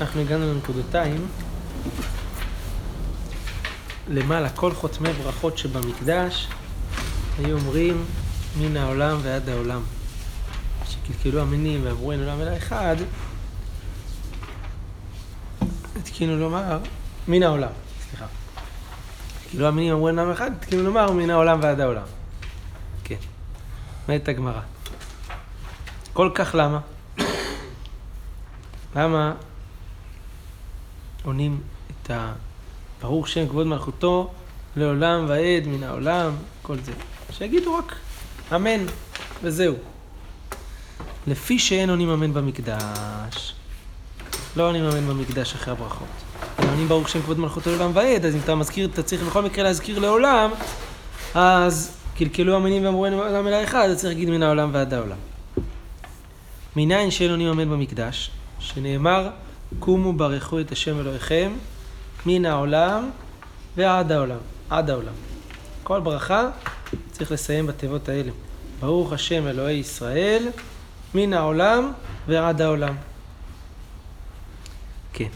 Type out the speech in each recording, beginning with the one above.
אנחנו הגענו לנקודותיים. למעלה, כל חותמי ברכות שבמקדש היו אומרים מן העולם ועד העולם. שקלקלו המינים ואמרו אין עולם אלא אחד, התקינו לומר מן העולם, סליחה. כאילו המינים אמרו אין עולם אחד, התקינו לומר מן העולם ועד העולם. כן, אומרת הגמרא. כל כך למה? למה עונים את ה... ברוך שם כבוד מלכותו לעולם ועד מן העולם, כל זה. שיגידו רק אמן, וזהו. לפי שאין עונים אמן במקדש, לא עונים אמן במקדש אחרי הברכות. אם עונים ברוך שם כבוד מלכותו לעולם ועד, אז אם אתה מזכיר, אתה צריך בכל מקרה להזכיר לעולם, אז קלקלו אמינים ואמרו אין עולם אלא אחד, אז צריך להגיד מן העולם ועד העולם. מניין שאין עונים אמן במקדש, שנאמר קומו ברכו את השם אלוהיכם מן העולם ועד העולם, עד העולם. כל ברכה צריך לסיים בתיבות האלה. ברוך השם אלוהי ישראל מן העולם ועד העולם. כן.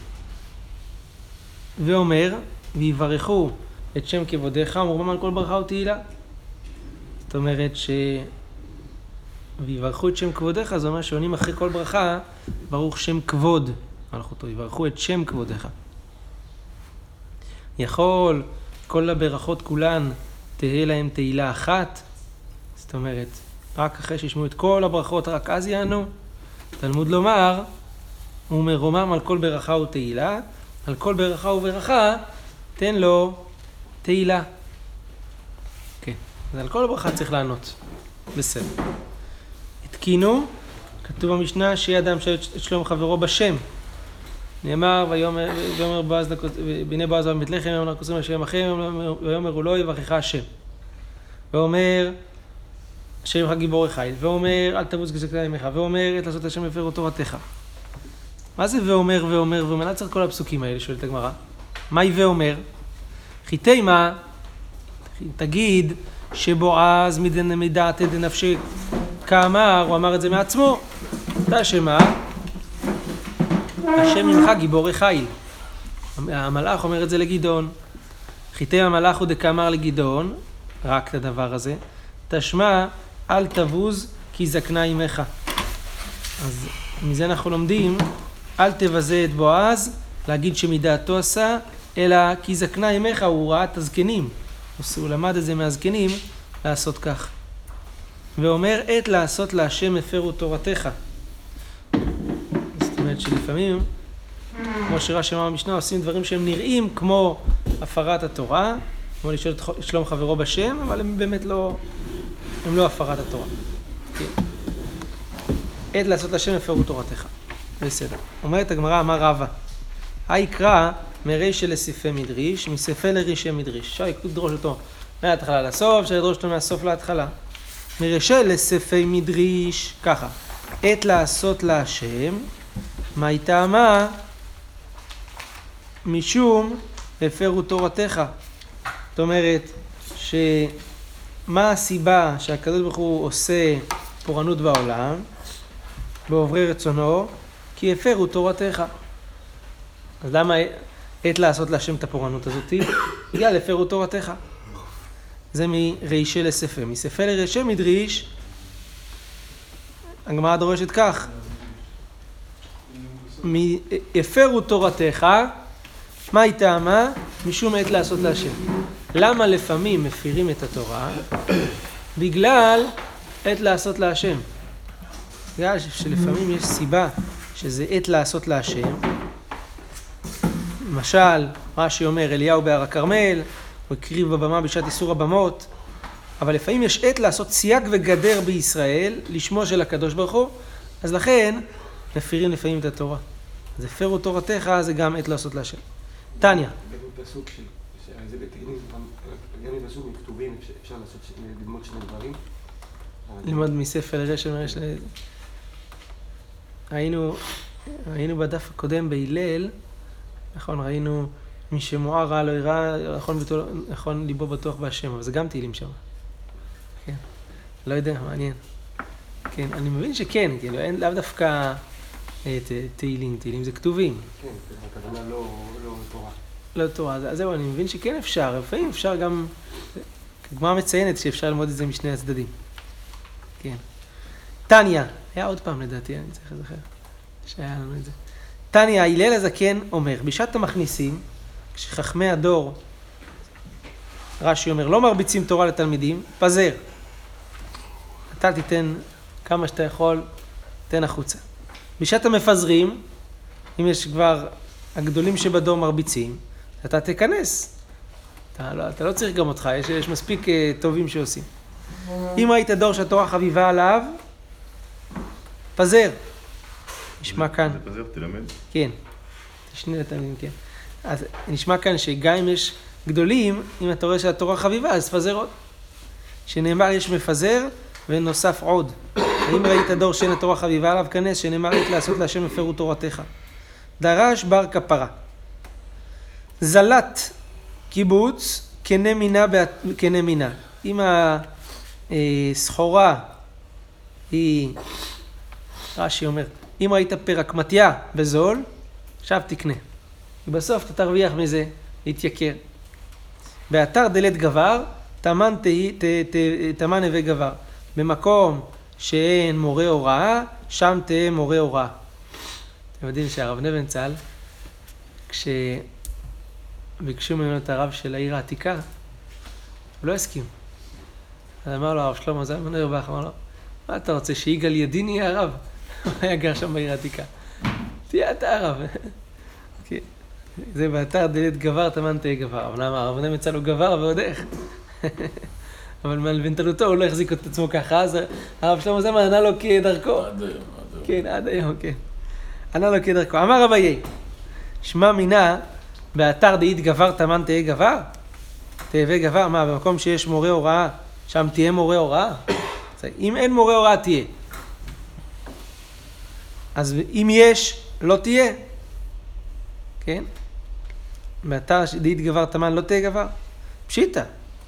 ואומר, ויברכו את שם כבודיך, אמרו על כל ברכה ותהילה. זאת אומרת ש... ויברכו את שם כבודיך, זה אומר שעונים אחרי כל ברכה, ברוך שם כבוד מלכותו, יברכו את שם כבודיך. יכול כל הברכות כולן תהא להם תהילה אחת, זאת אומרת, רק אחרי שישמעו את כל הברכות, רק אז יענו. תלמוד לומר, הוא מרומם על כל ברכה ותהילה, על כל ברכה וברכה, תן לו תהילה. כן, אז על כל הברכה צריך לענות. בסדר. התקינו, כתוב במשנה, שיהיה אדם את שלום חברו בשם. נאמר, ויאמר בועז, בני בועז בבית לחם, יאמר לכוסים על שם אחר, ויאמר הוא לא יברכך השם. ואומר, השם יברך גיבור חיל, ואומר, אל תבוז גזקה ימיך, ואומר, עת לעשות השם הפרו תורתך. מה זה ואומר ואומר ואומר? למה צריך כל הפסוקים האלה? שואלת הגמרא. מהי ואומר? חיטי מה? תגיד שבועז מדעתי דנפשי כאמר, הוא אמר את זה מעצמו. אתה שמה? השם ממך גיבורי חיל. המלאך אומר את זה לגדעון. חיטי המלאך הוא דקאמר לגדעון, רק את הדבר הזה. תשמע, אל תבוז כי זקנה עמך. אז מזה אנחנו לומדים, אל תבזה את בועז, להגיד שמדעתו עשה, אלא כי זקנה עמך, הוא ראה את הזקנים. הוא למד את זה מהזקנים, לעשות כך. ואומר, עת לעשות להשם הפרו תורתך. אומרת שלפעמים, כמו שרש"י אמר במשנה, עושים דברים שהם נראים כמו הפרת התורה, כמו לשאול את שלום חברו בשם, אבל הם באמת לא, הם לא הפרת התורה. כן. עת לעשות השם הפרו תורתך. בסדר. אומרת הגמרא, אמר רבא, היקרא מרישא לסיפי מדריש, מסיפי לרישי מדריש. אפשר לדרוש אותו מההתחלה לסוף, אפשר לדרוש אותו מהסוף להתחלה. מרישא לסיפי מדריש, ככה, עת לעשות להשם, מה היא טעמה? משום הפרו תורתך. זאת אומרת, שמה הסיבה שהקדוש ברוך הוא עושה פורענות בעולם, בעוברי רצונו? כי הפרו תורתך. אז למה עת לעשות להשם את הפורענות הזאתי? בגלל הפרו תורתך. זה מרישי לספר. מספר לרישי מדריש, הגמרא דורשת כך, הפרו תורתך, מה היא טעמה? משום עת לעשות להשם. למה לפעמים מפירים את התורה? בגלל עת לעשות להשם. בגלל שלפעמים יש סיבה שזה עת לעשות להשם. למשל, רש"י אומר, אליהו בהר הכרמל, הוא הקריב בבמה בשעת איסור הבמות, אבל לפעמים יש עת לעשות סייג וגדר בישראל, לשמו של הקדוש ברוך הוא, אז לכן מפירים לפעמים את התורה. אז הפרו תורתך זה גם עת לעשות להשם. טניה. בפסוק של, זה בתהילים, גם בפסוק מכתובים אפשר לעשות, ללמוד שני דברים. ללמוד מספר לרשם יש ל... היינו, היינו בדף הקודם בהלל, נכון, ראינו מי שמואר רע לא יראה, נכון, נכון ליבו בטוח בהשם, אבל זה גם תהילים שם. כן, לא יודע, מעניין. כן, אני מבין שכן, כאילו, אין לאו דווקא... אה, תהילים, תהילים זה כתובים. כן, הכוונה לא לא תורה. לא תורה, אז זהו, אני מבין שכן אפשר, לפעמים אפשר גם, הגמרא מציינת שאפשר ללמוד את זה משני הצדדים. כן. טניה, היה עוד פעם לדעתי, אני צריך לזכר, שהיה לנו את זה. טניה, הלל הזקן אומר, בשעת המכניסים, כשחכמי הדור, רש"י אומר, לא מרביצים תורה לתלמידים, פזר. אתה תיתן כמה שאתה יכול, תן החוצה. בשעת המפזרים, אם יש כבר הגדולים שבדור מרביצים, אתה תיכנס. אתה לא, אתה לא צריך גם אותך, יש, יש מספיק uh, טובים שעושים. אם ראית דור שהתורה חביבה עליו, פזר. נשמע כאן. פזר, תלמד. כן. שני לתלמידים, כן. אז נשמע כאן שגם אם יש גדולים, אם אתה רואה שהתורה חביבה, אז תפזר עוד. שנאמר יש מפזר ונוסף עוד. האם ראית דור שאין התורה חביבה עליו, כנס, שנאמר עת לעשות להשם הפרו תורתך. דרש בר כפרה. זלת קיבוץ קנה מינה, קנה מינה. אם הסחורה היא, רש"י אומר, אם ראית פרקמטיה בזול, עכשיו תקנה. בסוף אתה תרוויח מזה, להתייקר. באתר דלת גבר, תמן הווה גבר. במקום שאין מורה הוראה, שם תהא מורה הוראה. אתם יודעים שהרב נבנצל, כשביקשו ממנו את הרב של העיר העתיקה, הוא לא הסכים. אז אמר לו הרב שלמה זלמן אוירבך, אמר לו, מה אתה רוצה, שיגאל ידין יהיה הרב? הוא היה גר שם בעיר העתיקה. תהיה אתה הרב. כן. זה באתר דלת גבר, תמן תהיה גבר. למה הרב נבנצל הוא גבר ועוד איך. אבל מלבנתנותו הוא לא החזיק את עצמו ככה, אז הרב שלמה זלמן ענה לו כדרכו. עד היום, עד היום. כן, עד היום, כן. ענה לו כדרכו. אמר אביי, שמע מינה, באתר דאית גבר תמן תהיה גבר? תהווה גבר, מה, במקום שיש מורה הוראה, שם תהיה מורה הוראה? אם אין מורה הוראה, תהיה. אז אם יש, לא תהיה. כן? באתר דאית גבר תמן לא תהיה גבר? פשיטא.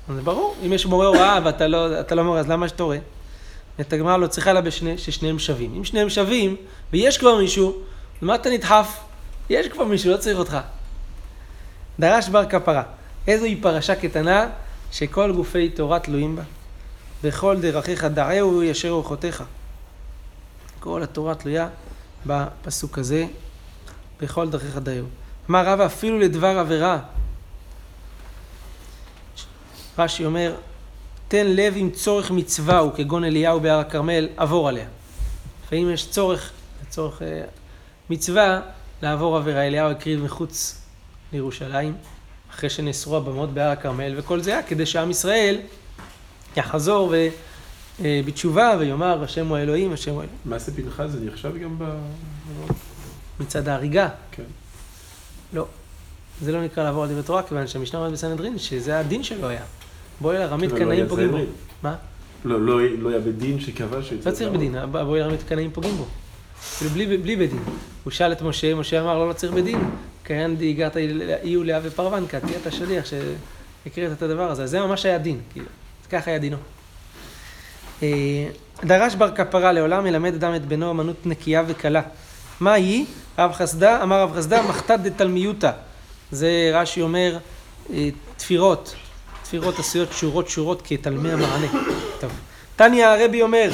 זה ברור, אם יש מורה הוראה ואתה לא, לא מורה, אז למה שתורה? את הגמרא לא צריכה לה בשני, ששניהם שווים. אם שניהם שווים, ויש כבר מישהו, למה אתה נדחף? יש כבר מישהו, לא צריך אותך. דרש בר כפרה. איזוהי פרשה קטנה שכל גופי תורה תלויים בה. בכל דרכיך דעהו ישר אורחותיך. כל התורה תלויה בפסוק הזה, בכל דרכיך דעהו. אמר רבא אפילו לדבר עבירה. רש"י אומר, תן לב עם צורך מצווה הוא כגון אליהו בהר הכרמל, עבור עליה. לפעמים יש צורך, צורך אה, מצווה, לעבור עבירה. אליהו הקריב מחוץ לירושלים, אחרי שנאסרו הבמות בהר הכרמל, וכל זה היה כדי שעם ישראל יחזור ו, אה, בתשובה ויאמר, השם הוא האלוהים, השם הוא האלוהים. מעשה פנחס זה נחשב גם ב... מצד ההריגה. כן. לא. זה לא נקרא לעבור על דברי תורה, כיוון שהמשנה אומרת בסנהדרין שזה הדין שלו היה. בואי לרמית אבל לא קנאים פוגעים בו. מה? לא, לא, לא היה בדין שקבע שיצא... לא צריך בדין, בואי לרמית קנאים פוגעים בו. אפילו בלי, בלי בדין. הוא שאל את משה, משה אמר לו לא צריך בדין. קיין דיגרת אי ולאה ופרוונקה, תהיה אתה שליח שהקראת את הדבר הזה. זה ממש היה דין, כאילו. ככה היה דינו. אה, דרש בר כפרה לעולם מלמד אדם את בנו אמנות נקייה וקלה. מה היא? רב חסדה, אמר רב חסדה, מחתת דתלמיותא. זה רש"י אומר, אה, תפירות. תפירות עשויות שורות שורות כתלמי המענה. טוב. תניא הרבי אומר,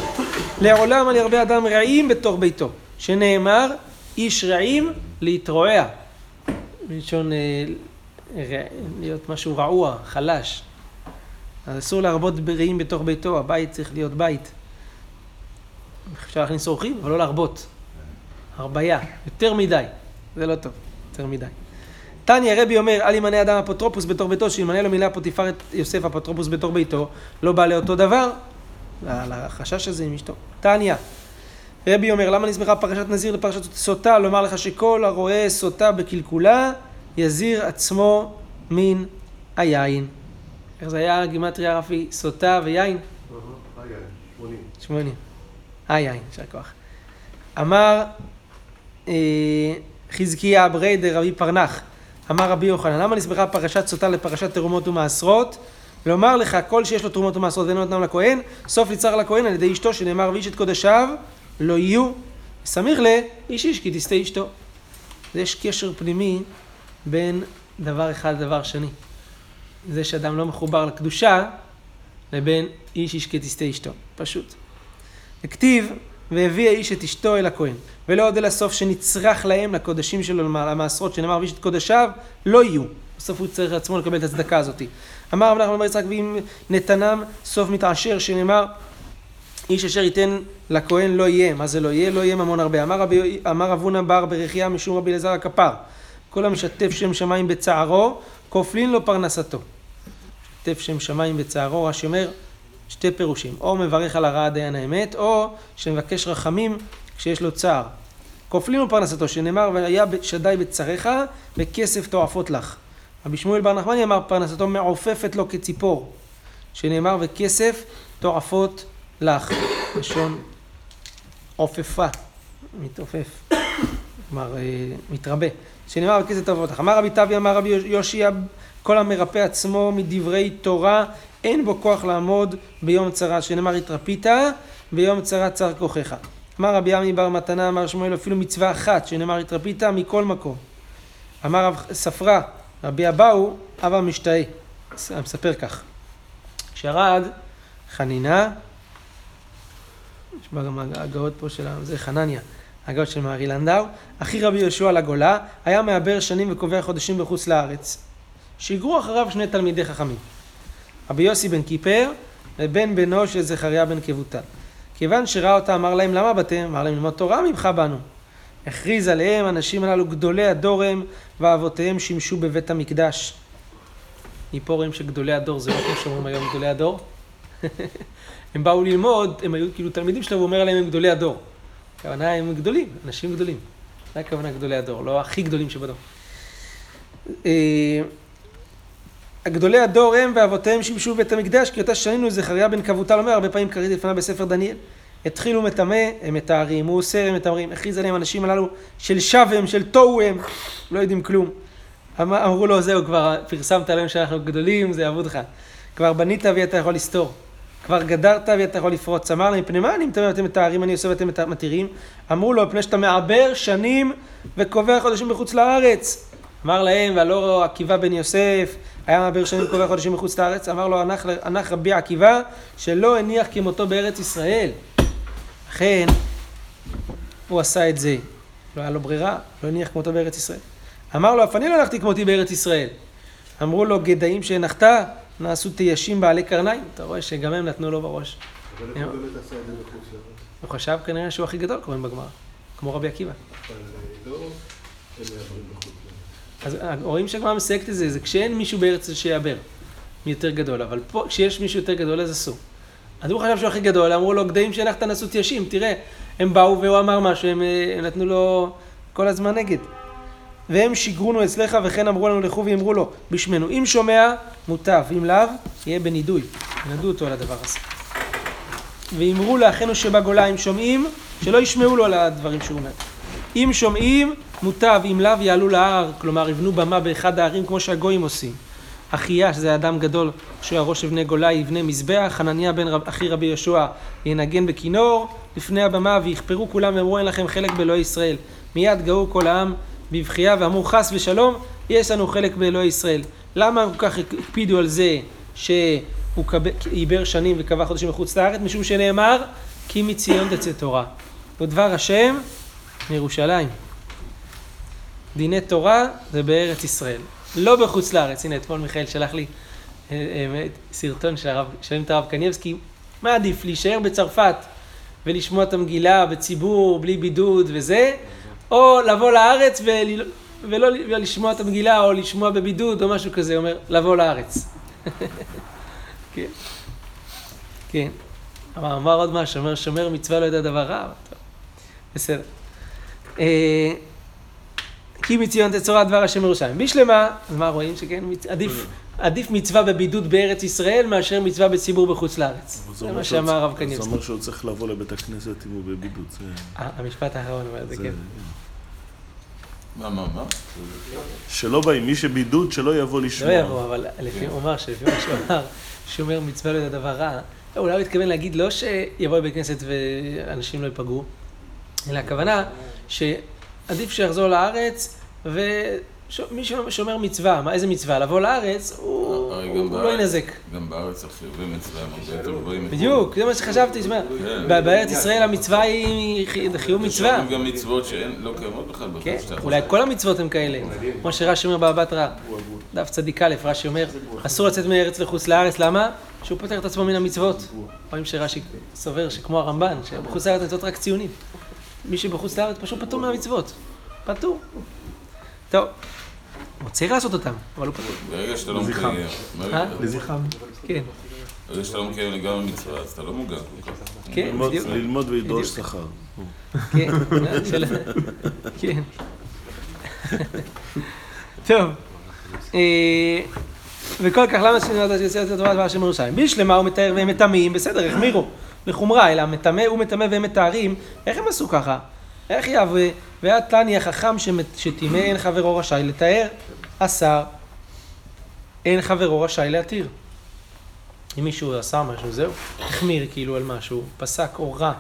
לעולם על ירבה אדם רעים בתוך ביתו, שנאמר, איש רעים להתרועע. מלשון אה, להיות משהו רעוע, חלש. אז אסור להרבות רעים בתוך ביתו, הבית צריך להיות בית. אפשר להכניס אורחים, אבל לא להרבות. הרבייה, יותר מדי, זה לא טוב, יותר מדי. תניא רבי אומר, אל ימנה אדם אפוטרופוס בתוך ביתו, שימנה לו מילה פוטיפר את יוסף אפוטרופוס בתוך ביתו, לא בא לאותו דבר, על החשש הזה עם אשתו. תניא, רבי אומר, למה נסמכה פרשת נזיר לפרשת סוטה? לומר לך שכל הרואה סוטה בקלקולה, יזיר עצמו מן היין. איך זה היה גימטריה רפי? סוטה ויין? רגע, 80. שמונים. היין, יישר כוח. אמר אה, חזקיה ברי דרבי פרנח, אמר רבי יוחנן, למה נסמכה פרשת סוטה לפרשת תרומות ומעשרות? לומר לך, כל שיש לו תרומות ומעשרות ואינו נתנם לכהן, סוף לצר לכהן על ידי אשתו, שנאמר ואיש את קודשיו לא יהיו. סמיך ל, איש כי תסטה אשתו. יש קשר פנימי בין דבר אחד לדבר שני. זה שאדם לא מחובר לקדושה, לבין איש איש כי תסטה אשתו. פשוט. הכתיב, והביא האיש את אשתו אל הכהן. ולא עוד אל הסוף שנצרך להם, לקודשים שלו, למעשרות, שנאמר, ויש את קודשיו, לא יהיו. בסוף הוא צריך לעצמו לקבל את הצדקה הזאת. אמר רב נחמן בר יצחק, ואם נתנם סוף מתעשר, שנאמר, איש אשר ייתן לכהן לא יהיה. מה זה לא יהיה? לא יהיה ממון הרבה. אמר, רבי, אמר אבונה בר ברכיה משום רבי אלעזר הכפר, כל המשתף שם שמיים בצערו, כופלין לו פרנסתו. משתף שם שמיים בצערו, רש"י אומר, שתי פירושים, או מברך על הרעה דיין האמת, או שמבקש רחמים כשיש לו צער. כופלים לו פרנסתו, שנאמר, והיה שדי בצריך, וכסף תועפות לך. רבי שמואל בר נחמני אמר, פרנסתו מעופפת לו כציפור, שנאמר, וכסף תועפות לך. לשון עופפה, מתעופף, כלומר, אה, מתרבה. שנאמר, וכסף תועפות לך. אמר רבי טבי, אמר רבי יושיע, כל המרפא עצמו מדברי תורה, אין בו כוח לעמוד ביום צרה, שנאמר התרפית, ביום צרה צר כוחך. אמר רבי עמי בר מתנה, אמר שמואל, אפילו מצווה אחת, שנאמר התרפית מכל מקום. אמר רב ספרא, רבי אבאו, אבא משתאה. מספר כך. כשארד חנינה, יש בה גם הגאות פה של זה חנניה, הגאות של מארי לנדאו, אחי רבי יהושע לגולה, היה מעבר שנים וקובע חודשים בחוץ לארץ. שיגרו אחריו שני תלמידי חכמים. רבי יוסי בן קיפר ובן בנו של זכריה בן כבותה. כיוון שראה אותה אמר להם למה באתם? אמר להם ללמוד תורה ממך באנו. הכריז עליהם הנשים הללו גדולי הדור הם ואבותיהם שימשו בבית המקדש. מפה רואים שגדולי הדור זה לא כמו שאומרים היום גדולי הדור. הם באו ללמוד, הם היו כאילו תלמידים שלו, הוא אומר עליהם הם גדולי הדור. הכוונה הם גדולים, אנשים גדולים. זה הכוונה גדולי הדור, לא הכי גדולים שבדור. גדולי הדור הם ואבותיהם שימשו בבית המקדש, כי אותה שנינו זכריה בן כבותה אומר, הרבה פעמים קראתי לפניו בספר דניאל. התחילו מטמא, הם מתארים, הוא אוסר, הם מתארים, הכריז עליהם האנשים הללו של שווים, של תוהו הם, לא יודעים כלום. אמר, אמרו לו, זהו, כבר פרסמת עליהם שאנחנו גדולים, זה יעבוד לך. כבר בנית ואתה יכול לסתור. כבר גדרת ואתה יכול לפרוץ. אמר להם, מפני מה אני מטמא ואתם מתארים, אני עושה ואתם מתירים? אמרו לו, מפני שאתה מעבר שנים וקובע חודשים בחוץ לארץ. אמר להם, והלא עקיבא בן יוסף, היה מעבר שנים קובע חודשים מחוץ לארץ, אמר לו, הנח רבי עקיבא, שלא הניח כמותו בארץ ישראל. לכן, הוא עשה את זה. לא היה לו ברירה, לא הניח כמותו בארץ ישראל. אמר לו, אף אני לא הנחתי כמותי בארץ ישראל. אמרו לו, גדיים שהנחת, נעשו תיישים בעלי קרניים. אתה רואה שגם הם נתנו לו בראש. אבל איך הוא באמת עשה את זה מחוץ לארץ? הוא חשב כנראה שהוא הכי גדול, קוראים בגמרא. כמו רבי עקיבא. אבל לא הם מעברים בחוץ לארץ. אז רואים שהגמרא מסייגת את זה, זה כשאין מישהו בארץ שיעבר, מי יותר גדול, אבל פה, כשיש מישהו יותר גדול, אז אסור. אז הוא חשב שהוא הכי גדול, אמרו לו, גדיים שהנחת נשאו תיישים, תראה, הם באו והוא אמר משהו, הם, הם נתנו לו כל הזמן נגד. והם שיגרונו אצלך וכן אמרו לנו לכו ואמרו לו בשמנו. אם שומע, מוטב, אם לאו, יהיה בנידוי. ינדו אותו על הדבר הזה. ואמרו לאחינו שבגולה, אם שומעים, שלא ישמעו לו על הדברים שהוא אומר. אם שומעים, מוטב, אם לאו יעלו להר, כלומר יבנו במה באחד הערים כמו שהגויים עושים. אחיה, שזה אדם גדול, שהוא הראש אבני גולה, יבנה מזבח, חנניה בן רב, אחי רבי יהושע ינגן בכינור לפני הבמה, ויכפרו כולם ואמרו אין לכם חלק באלוהי ישראל. מיד גאו כל העם בבכייה ואמרו חס ושלום, יש לנו חלק באלוהי ישראל. למה כל כך הקפידו על זה שהוא עיבר שנים וקבע חודשים מחוץ לארץ? משום שנאמר, כי מציון תצא תורה. ודבר השם מירושלים. דיני תורה זה בארץ ישראל, לא בחוץ לארץ. הנה, אתמול מיכאל שלח לי אה, אה, סרטון של הרב, שואלים את הרב קניבסקי, מה עדיף, להישאר בצרפת ולשמוע את המגילה בציבור, בלי בידוד וזה, או לבוא לארץ ול... ולא לשמוע את המגילה, או לשמוע בבידוד, או משהו כזה, אומר, לבוא לארץ. כן. כן. אבל אמר עוד משהו, אומר, שומר מצווה לא יודע דבר רע. בסדר. אה, כי מציון תצורה דבר השם ירושלים. בשלמה, אז מה רואים? שכן, עדיף, עדיף מצווה בבידוד בארץ ישראל מאשר מצווה בציבור בחוץ לארץ. זה מה שאמר הרב קניבסקי. זה אומר שהוא צריך לבוא לבית הכנסת אם הוא בבידוד. זה... המשפט האחרון אומר את זה, כן. מה, מה, מה? שלא באים, מי שבידוד, שלא יבוא לשמוע. לא יבוא, אבל לפי, הוא אמר שלפי מה שהוא אמר, שהוא אומר מצווה לא דבר רע, אולי הוא התכוון להגיד לא שיבוא לבית כנסת ואנשים לא ייפגעו, אלא הכוונה שעדיף שיחזור לארץ, ומי שומר מצווה, מה, איזה מצווה? לבוא לארץ, הוא הרי הוא גם לא בארץ- ינזק. גם בארץ מצווה הם הרבה יותר גבוהים. בדיוק, זה מה שחשבתי, תשמע, כן. בארץ ישראל המצווה היא חי- חיוב מצווה. יש גם מצוות שאין, לא קיימות בכלל כן. אולי כל המצוות הן כאלה. כמו שרש"י אומר בבא בתרא, דף צדיק א', רש"י אומר, אסור לצאת מארץ לחוץ לארץ, למה? שהוא פוטר את עצמו מן המצוות. רואים שרש"י סובר שכמו הרמב"ן, שבחוץ לארץ מצוות רק ציונים. מי שבחוץ לארץ פשוט פטור מהמצוות. פטור. טוב, הוא צריך לעשות אותם, אבל הוא פטור. ברגע שאתה לא לזכרם. מקיים, אה? לזכרם. כן, ברגע שאתה לא מקיים לגמרי מצווה, אז אתה לא מוגן. כן, ללמוד- בדיוק. ללמוד ולדרוש. שכר. כן, כן. טוב. אה, וכל כך למה שנראה את התורה דבר של ירושלים? בשלמה הוא מתאר והם מטמאים, בסדר, החמירו לחומרה, אלא מטמא הוא מטמא והם מטהרים, איך הם עשו ככה? איך יהווה, ואת תני החכם שטימא אין חברו רשאי לתאר, אסר, אין חברו רשאי להתיר. אם מישהו עשה משהו, זהו, החמיר כאילו על משהו, פסק או רע.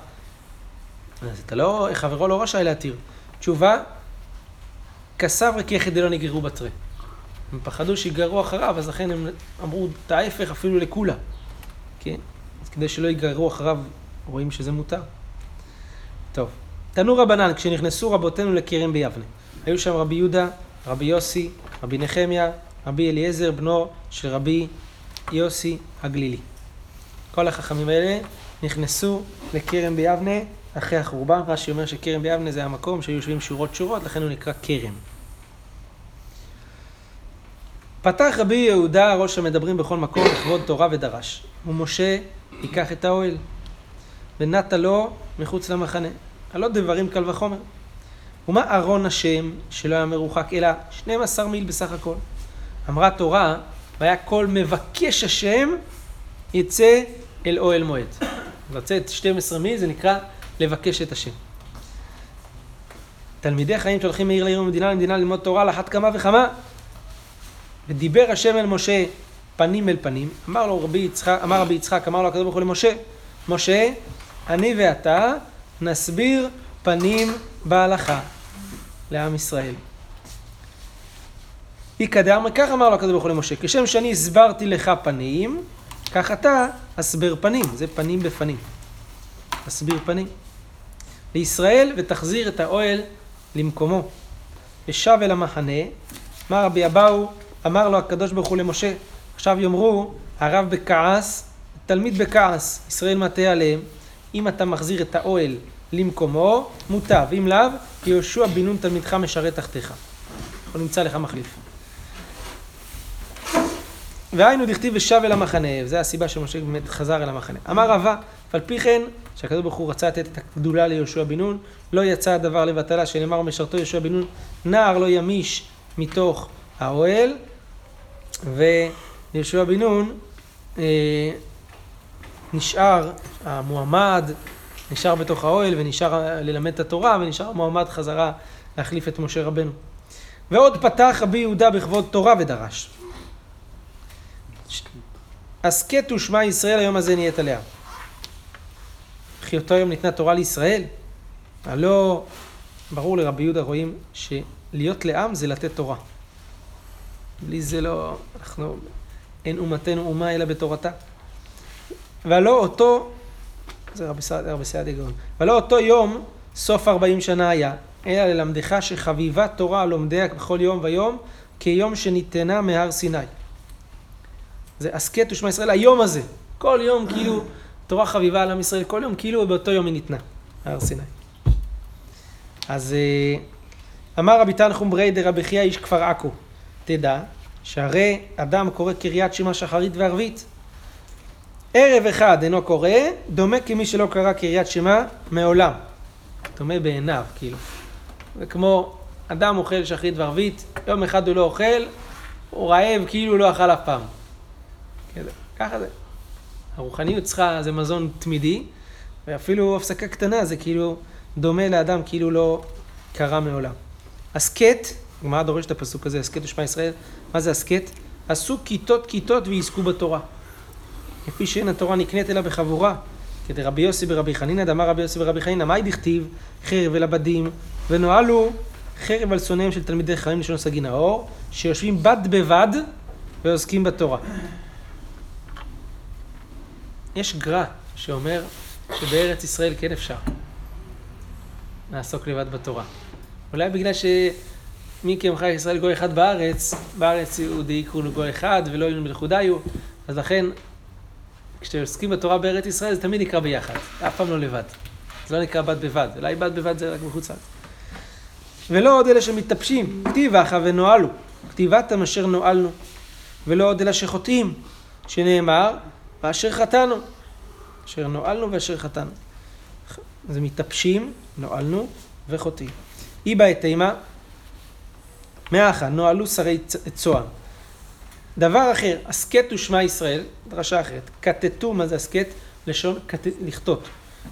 אז אתה לא, חברו לא רשאי להתיר. תשובה, כסברי כיחד דלא נגררו בתרי. הם פחדו שיגררו אחריו, אז לכן הם אמרו את ההפך אפילו לקולה. כן? אז כדי שלא ייגררו אחריו, רואים שזה מותר. טוב. תנו רבנן, כשנכנסו רבותינו לכרם ביבנה. היו שם רבי יהודה, רבי יוסי, רבי נחמיה, רבי אליעזר, בנו של רבי יוסי הגלילי. כל החכמים האלה נכנסו לכרם ביבנה אחרי החורבן. רש"י אומר שכרם ביבנה זה המקום שהיו יושבים שורות שורות, לכן הוא נקרא כרם. פתח רבי יהודה ראש המדברים בכל מקום לכבוד תורה ודרש. ומשה ייקח את האוהל. ונטה לו מחוץ למחנה. הלא דברים קל וחומר. ומה ארון השם שלא היה מרוחק אלא 12 מיל בסך הכל. אמרה תורה, והיה כל מבקש השם יצא אל אוהל מועד. לצאת 12 מיל זה נקרא לבקש את השם. תלמידי חיים שהולכים מעיר לעיר וממדינה למדינה ללמוד תורה על אחת כמה וכמה. ודיבר השם אל משה פנים אל פנים, אמר לו רבי יצחק, אמר רבי יצחק, אמר לו הקדוש ברוך הוא למשה, משה, אני ואתה נסביר פנים בהלכה לעם ישראל. איכא דאמר, כך אמר לו הקדוש ברוך הוא למשה, כשם שאני הסברתי לך פנים, כך אתה הסבר פנים, זה פנים בפנים. הסביר פנים. לישראל ותחזיר את האוהל למקומו. ושב אל המחנה, אמר רבי אבאו, אמר לו הקדוש ברוך הוא למשה, עכשיו יאמרו, הרב בכעס, תלמיד בכעס, ישראל מטה עליהם, אם אתה מחזיר את האוהל למקומו, מוטב, אם לאו, יהושע בן נון תלמידך משרת תחתיך. הוא נמצא לך מחליף. והיינו דכתיב ושב אל המחנה, וזו הסיבה שמשה באמת חזר אל המחנה. אמר רבא, אף על פי כן, שהקדוש ברוך הוא רצה לתת את הגדולה ליהושע בן נון, לא יצא הדבר לבטלה, שנאמר משרתו יהושע בן נון, נער לא ימיש מתוך האוהל, ויהושע בן נון אה, נשאר המועמד, נשאר בתוך האוהל ונשאר ללמד את התורה, ונשאר המועמד חזרה להחליף את משה רבנו. ועוד פתח רבי יהודה בכבוד תורה ודרש. הסכת ושמע ישראל היום הזה נהיית עליה. וכי אותו היום ניתנה תורה לישראל? הלא, ברור לרבי יהודה רואים שלהיות לעם זה לתת תורה. בלי זה לא, אנחנו, אין אומתנו אומה אלא בתורתה. והלא אותו, זה רבי סעדיה, רבי סעדיה גאון, והלא אותו יום, סוף ארבעים שנה היה, אלא ללמדך שחביבה תורה לומדיה בכל יום ויום, כיום שניתנה מהר סיני. זה הסכת ושמע ישראל, היום הזה. כל יום כאילו תורה חביבה על עם ישראל, כל יום כאילו באותו יום היא ניתנה, מהר סיני. אז אה, אמר רבי תנחום ברי דרבי חייא איש כפר עכו, תדע שהרי אדם קורא קריאת שמע שחרית וערבית. ערב אחד אינו קורא, דומה כמי שלא קרא קריאת שמע מעולם. דומה בעיניו, כאילו. זה כמו אדם אוכל שחרית וערבית, יום אחד הוא לא אוכל, הוא רעב כאילו לא אכל אף פעם. כזה, ככה זה. הרוחניות צריכה, זה מזון תמידי, ואפילו הפסקה קטנה זה כאילו דומה לאדם כאילו לא קרא מעולם. הסכת, הגמרא דורשת את הפסוק הזה, הסכת ושמע ישראל, מה זה הסכת? עשו כיתות כיתות ויזכו בתורה. כפי שאין התורה נקנית אלא בחבורה, כדי רבי יוסי ברבי חנינא, דאמר רבי יוסי ברבי חנינא, מאי דכתיב חרב אל עבדים, ונוהלו חרב על שונאיהם של תלמידי חכמים לשון סגי נאור, שיושבים בד בבד ועוסקים בתורה. יש גר"א שאומר שבארץ ישראל כן אפשר לעסוק לבד בתורה. אולי בגלל שמי כמך ישראל גוי אחד בארץ, בארץ יהודי יקראו לו גוי אחד ולא יהיו מלכודיו, אז לכן כשעוסקים בתורה בארץ ישראל זה תמיד נקרא ביחד, אף פעם לא לבד. זה לא נקרא בד בבד, אולי בד בבד זה רק בחוץ לארץ. ולא עוד אלה שמתאפשים, כתיב אחא ונועלו, כתיבתם אשר נועלנו, ולא עוד אלה שחוטאים, שנאמר, ואשר חטאנו, אשר נועלנו ואשר חטאנו. זה מתאפשים, נועלנו וחוטאים. איבא את אימה, מאחה, נועלו שרי צוען. דבר אחר, הסכת ושמע ישראל, דרשה אחרת, כתתו, מה זה הסכת? לשון כת... לכתות.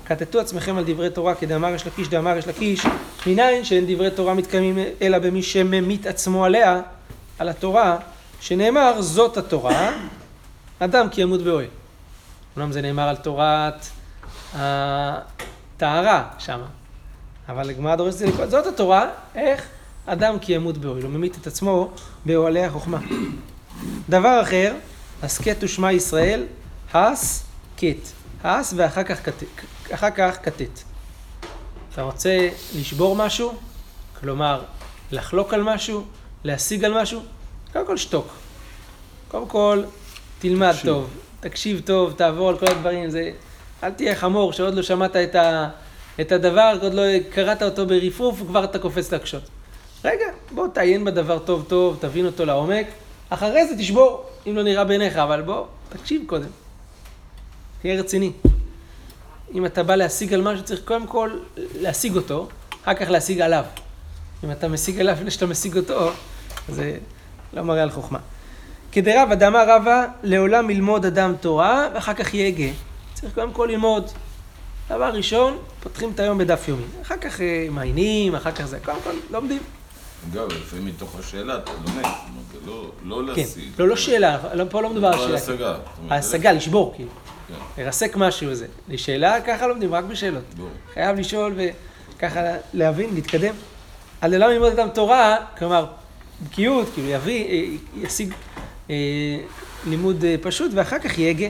כתתו עצמכם על דברי תורה כדאמר יש לקיש דאמר יש לקיש, מניין שאין דברי תורה מתקיימים אלא במי שממית עצמו עליה, על התורה, שנאמר זאת התורה, אדם כי ימות באוהל. אומנם זה נאמר על תורת הטהרה שמה, אבל הגמרא דורשת את זה זאת התורה, איך? אדם כי ימות באוהל, הוא ממית את עצמו באוהלי החוכמה. דבר אחר, הסכת ושמע ישראל, הס, קט. הס ואחר כך כתת. אתה רוצה לשבור משהו, כלומר לחלוק על משהו, להשיג על משהו, קודם כל שתוק. קודם כל תלמד תקשיב. טוב, תקשיב טוב, תעבור על כל הדברים, זה... אל תהיה חמור שעוד לא שמעת את, ה... את הדבר, עוד לא קראת אותו ברפרוף, וכבר אתה קופץ להקשות. רגע, בוא תעיין בדבר טוב טוב, תבין אותו לעומק, אחרי זה תשבור, אם לא נראה בעיניך, אבל בוא, תקשיב קודם. תהיה רציני. אם אתה בא להשיג על משהו, צריך קודם כל להשיג אותו, אחר כך להשיג עליו. אם אתה משיג עליו לפני שאתה משיג אותו, זה לא מראה על חוכמה. כדרבא דאמר רבא, לעולם ילמוד אדם תורה, ואחר כך יהגה. צריך קודם כל ללמוד. דבר ראשון, פותחים את היום בדף יומי. אחר כך אה, מעיינים, אחר כך זה. קודם כל, לומדים. אגב, לפעמים מתוך השאלה אתה לומד, זה לא, לא כן, להשיג. לא, לא שאלה, לא- פה לא מדובר על לא על שאלה. השגה. זאת אומרת, ההשגה, לשבור, כאילו. כן, לרסק משהו זה. לשאלה, ככה לומדים, רק בשאלות. חייב לשאול וככה להבין, להתקדם. על למה ללמוד אדם תורה, כלומר, בקיאות, כאילו יביא, אה, ישיג אה, לימוד אה, פשוט, ואחר כך יהגה.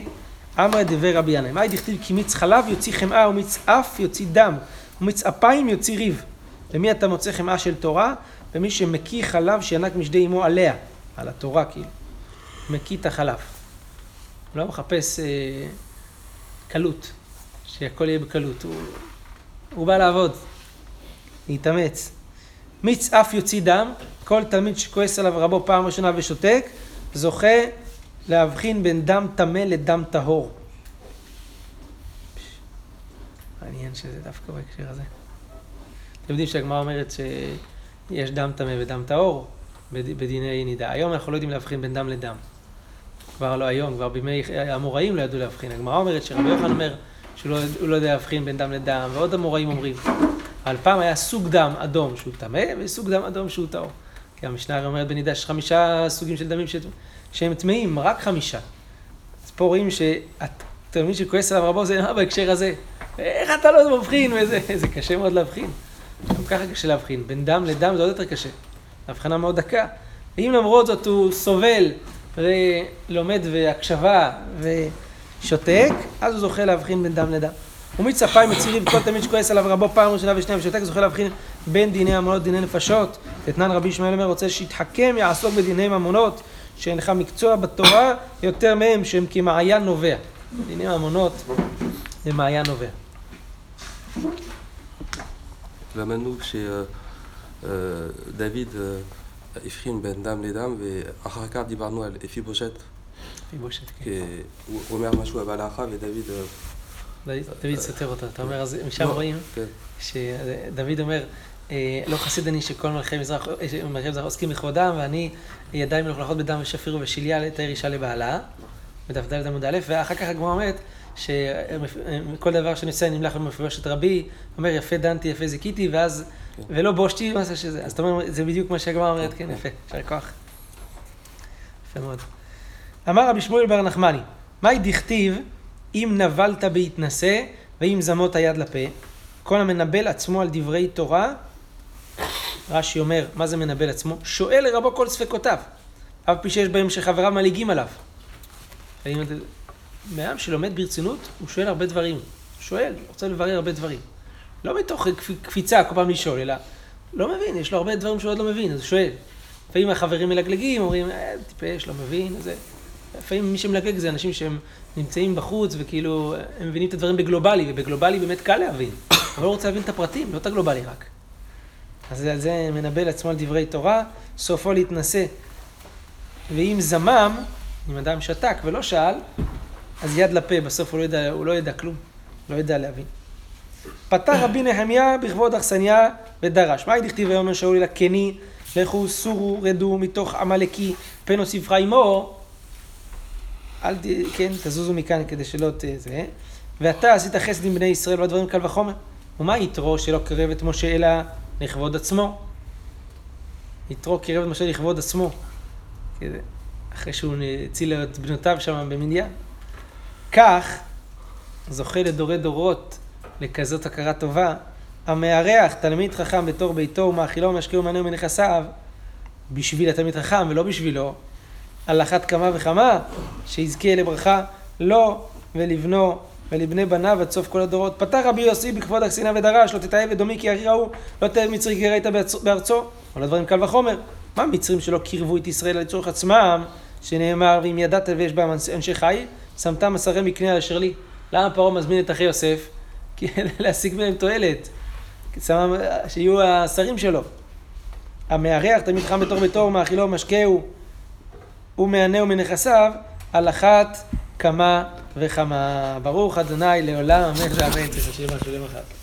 אמר דבר רבי ינאי, מאי דכתיב כי מיץ חלב יוציא חמאה ומיץ אף יוציא דם ומיץ אפיים יוציא ריב. למי אתה מוצא חמאה של תורה? במי שמקיא חלב שינק משדי אמו עליה, על התורה כאילו. מקיא את החלב. הוא לא מחפש אה, קלות, שהכל יהיה בקלות. הוא, הוא בא לעבוד, להתאמץ. מיץ אף יוציא דם, כל תלמיד שכועס עליו רבו פעם ראשונה ושותק, זוכה להבחין בין דם טמא לדם טהור. מעניין שזה דווקא בהקשר הזה. אתם יודעים שהגמרא אומרת שיש דם טמא ודם טהור בד- בדיני נידה. היום אנחנו לא יודעים להבחין בין דם לדם. כבר לא היום, כבר בימי האמוראים לא ידעו להבחין. הגמרא אומרת שרבי יוחנן אומר שהוא לא, לא יודע להבחין בין דם לדם, ועוד אמוראים אומרים. אבל פעם היה סוג דם אדום שהוא טמא, וסוג דם אדום שהוא טהור. כי המשנה אומרת בנידה יש חמישה סוגים של דמים ש... שהם טמאים, רק חמישה. אז פה רואים שהתלמיד שכועס עליו רבו זה בהקשר הזה. איך אתה לא מבחין? וזה, זה קשה מאוד להבחין. ככה קשה להבחין. בין דם לדם זה עוד יותר קשה. הבחנה מאוד דקה. אם למרות זאת הוא סובל ולומד והקשבה ושותק, אז הוא זוכה להבחין בין דם לדם. ומצפיים מצירים כל תלמיד שכועס עליו רבו פעם ראשונה ושנייה ושותק, זוכה להבחין בין דיני ממונות ודיני נפשות. אתנן רבי ישמעאל אומר, רוצה שיתחכם, יעסוק בדיני ממונות, שאינך מקצוע בתורה יותר מהם, שהם כמעיין נובע. דיני ממונות זה מעיין נובע. למדנו שדוד הבחין בין דם לדם, ואחר כך דיברנו על אפי בושת, פיבושת, כן. כי הוא אומר משהו על ההלכה, ודוד... דוד סותר אותה, אתה אומר, אז משם רואים כן. שדוד אומר, לא חסיד אני שכל מלכי מזרח, עוסקים בכבודם, ואני ידיים מלוכלכות בדם ושפירו ושליה לתאר אישה לבעלה, בדף ד' עמוד א', ואחר כך הגמרא אומרת שכל דבר שאני עושה אני נמלך במפורשת רבי, אומר יפה דנתי, יפה זיקיתי, ואז, ולא בושתי, מה זה שזה, אז אתה אומר, זה בדיוק מה שהגמרא אומרת, כן, יפה, יישר כוח. יפה מאוד. אמר רבי שמואל בר נחמני, מהי דכתיב, אם נבלת בהתנשא, ואם זמות היד לפה. כל המנבל עצמו על דברי תורה, רש"י אומר, מה זה מנבל עצמו? שואל לרבו כל ספקותיו, אף פי שיש בהם שחבריו מלעיגים עליו. מאדם שלומד ברצינות, הוא שואל הרבה דברים. הוא שואל, רוצה לברר הרבה דברים. לא מתוך קפ- קפיצה כל פעם לשאול, אלא לא מבין, יש לו הרבה דברים שהוא עוד לא מבין, אז הוא שואל. לפעמים החברים מלגלגים, אומרים, אה, טיפש, לא מבין, זה... לפעמים מי שמלגלג זה אנשים שהם נמצאים בחוץ, וכאילו, הם מבינים את הדברים בגלובלי, ובגלובלי באמת קל להבין. אבל הוא רוצה להבין את הפרטים, לא את הגלובלי רק. אז על זה מנבא לעצמו על דברי תורה, סופו להתנשא. ואם זמם, אם אדם שתק ולא שאל, אז יד לפה, בסוף הוא לא ידע, הוא לא ידע כלום, לא ידע להבין. פתח רבי נחמיה בכבוד אכסניה ודרש. מה דכתיב ויאמר שאול אל הקני, לכו סורו רדו מתוך עמלקי, פן אוסיף עמו, אל ת... כן, תזוזו מכאן כדי שלא ת... זה. ואתה עשית חסד עם בני ישראל והדברים קל וחומר. ומה יתרו שלא קרב את משה אלא לכבוד עצמו? יתרו קירב את משה לכבוד עצמו. אחרי שהוא הציל את בנותיו שם במניין. כך זוכה לדורי דורות לכזאת הכרה טובה, המארח תלמיד חכם בתור ביתו ומאכילו ומשקהו ומענהו מנכסיו, בשביל התלמיד חכם ולא בשבילו, על אחת כמה וכמה, שיזכה לברכה לו ולבנו ולבני בניו עד סוף כל הדורות. פתח רבי יוסי בכבוד הכסינה ודרש, לא תתעב אדומי כי ארי ראו, לא תאב מצרי כי ראית בארצו-. כל הדברים קל וחומר. מה המצרים שלא קירבו את ישראל לצורך עצמם, שנאמר, ואם ידעת ויש בהם אנשי- חיל, שמת מסרי מקנה אשר לי. למה פרעה מזמין את אחי יוסף? כי להשיג מהם תועלת. שיהיו השרים שלו. המארח תלמיד חכם בתור ביתו ומאכילו ומשקהו ומענהו מנכסיו על אחת כמה וכמה. ברוך אדוני לעולם אמן ואמן. תשאיר משהו למחר.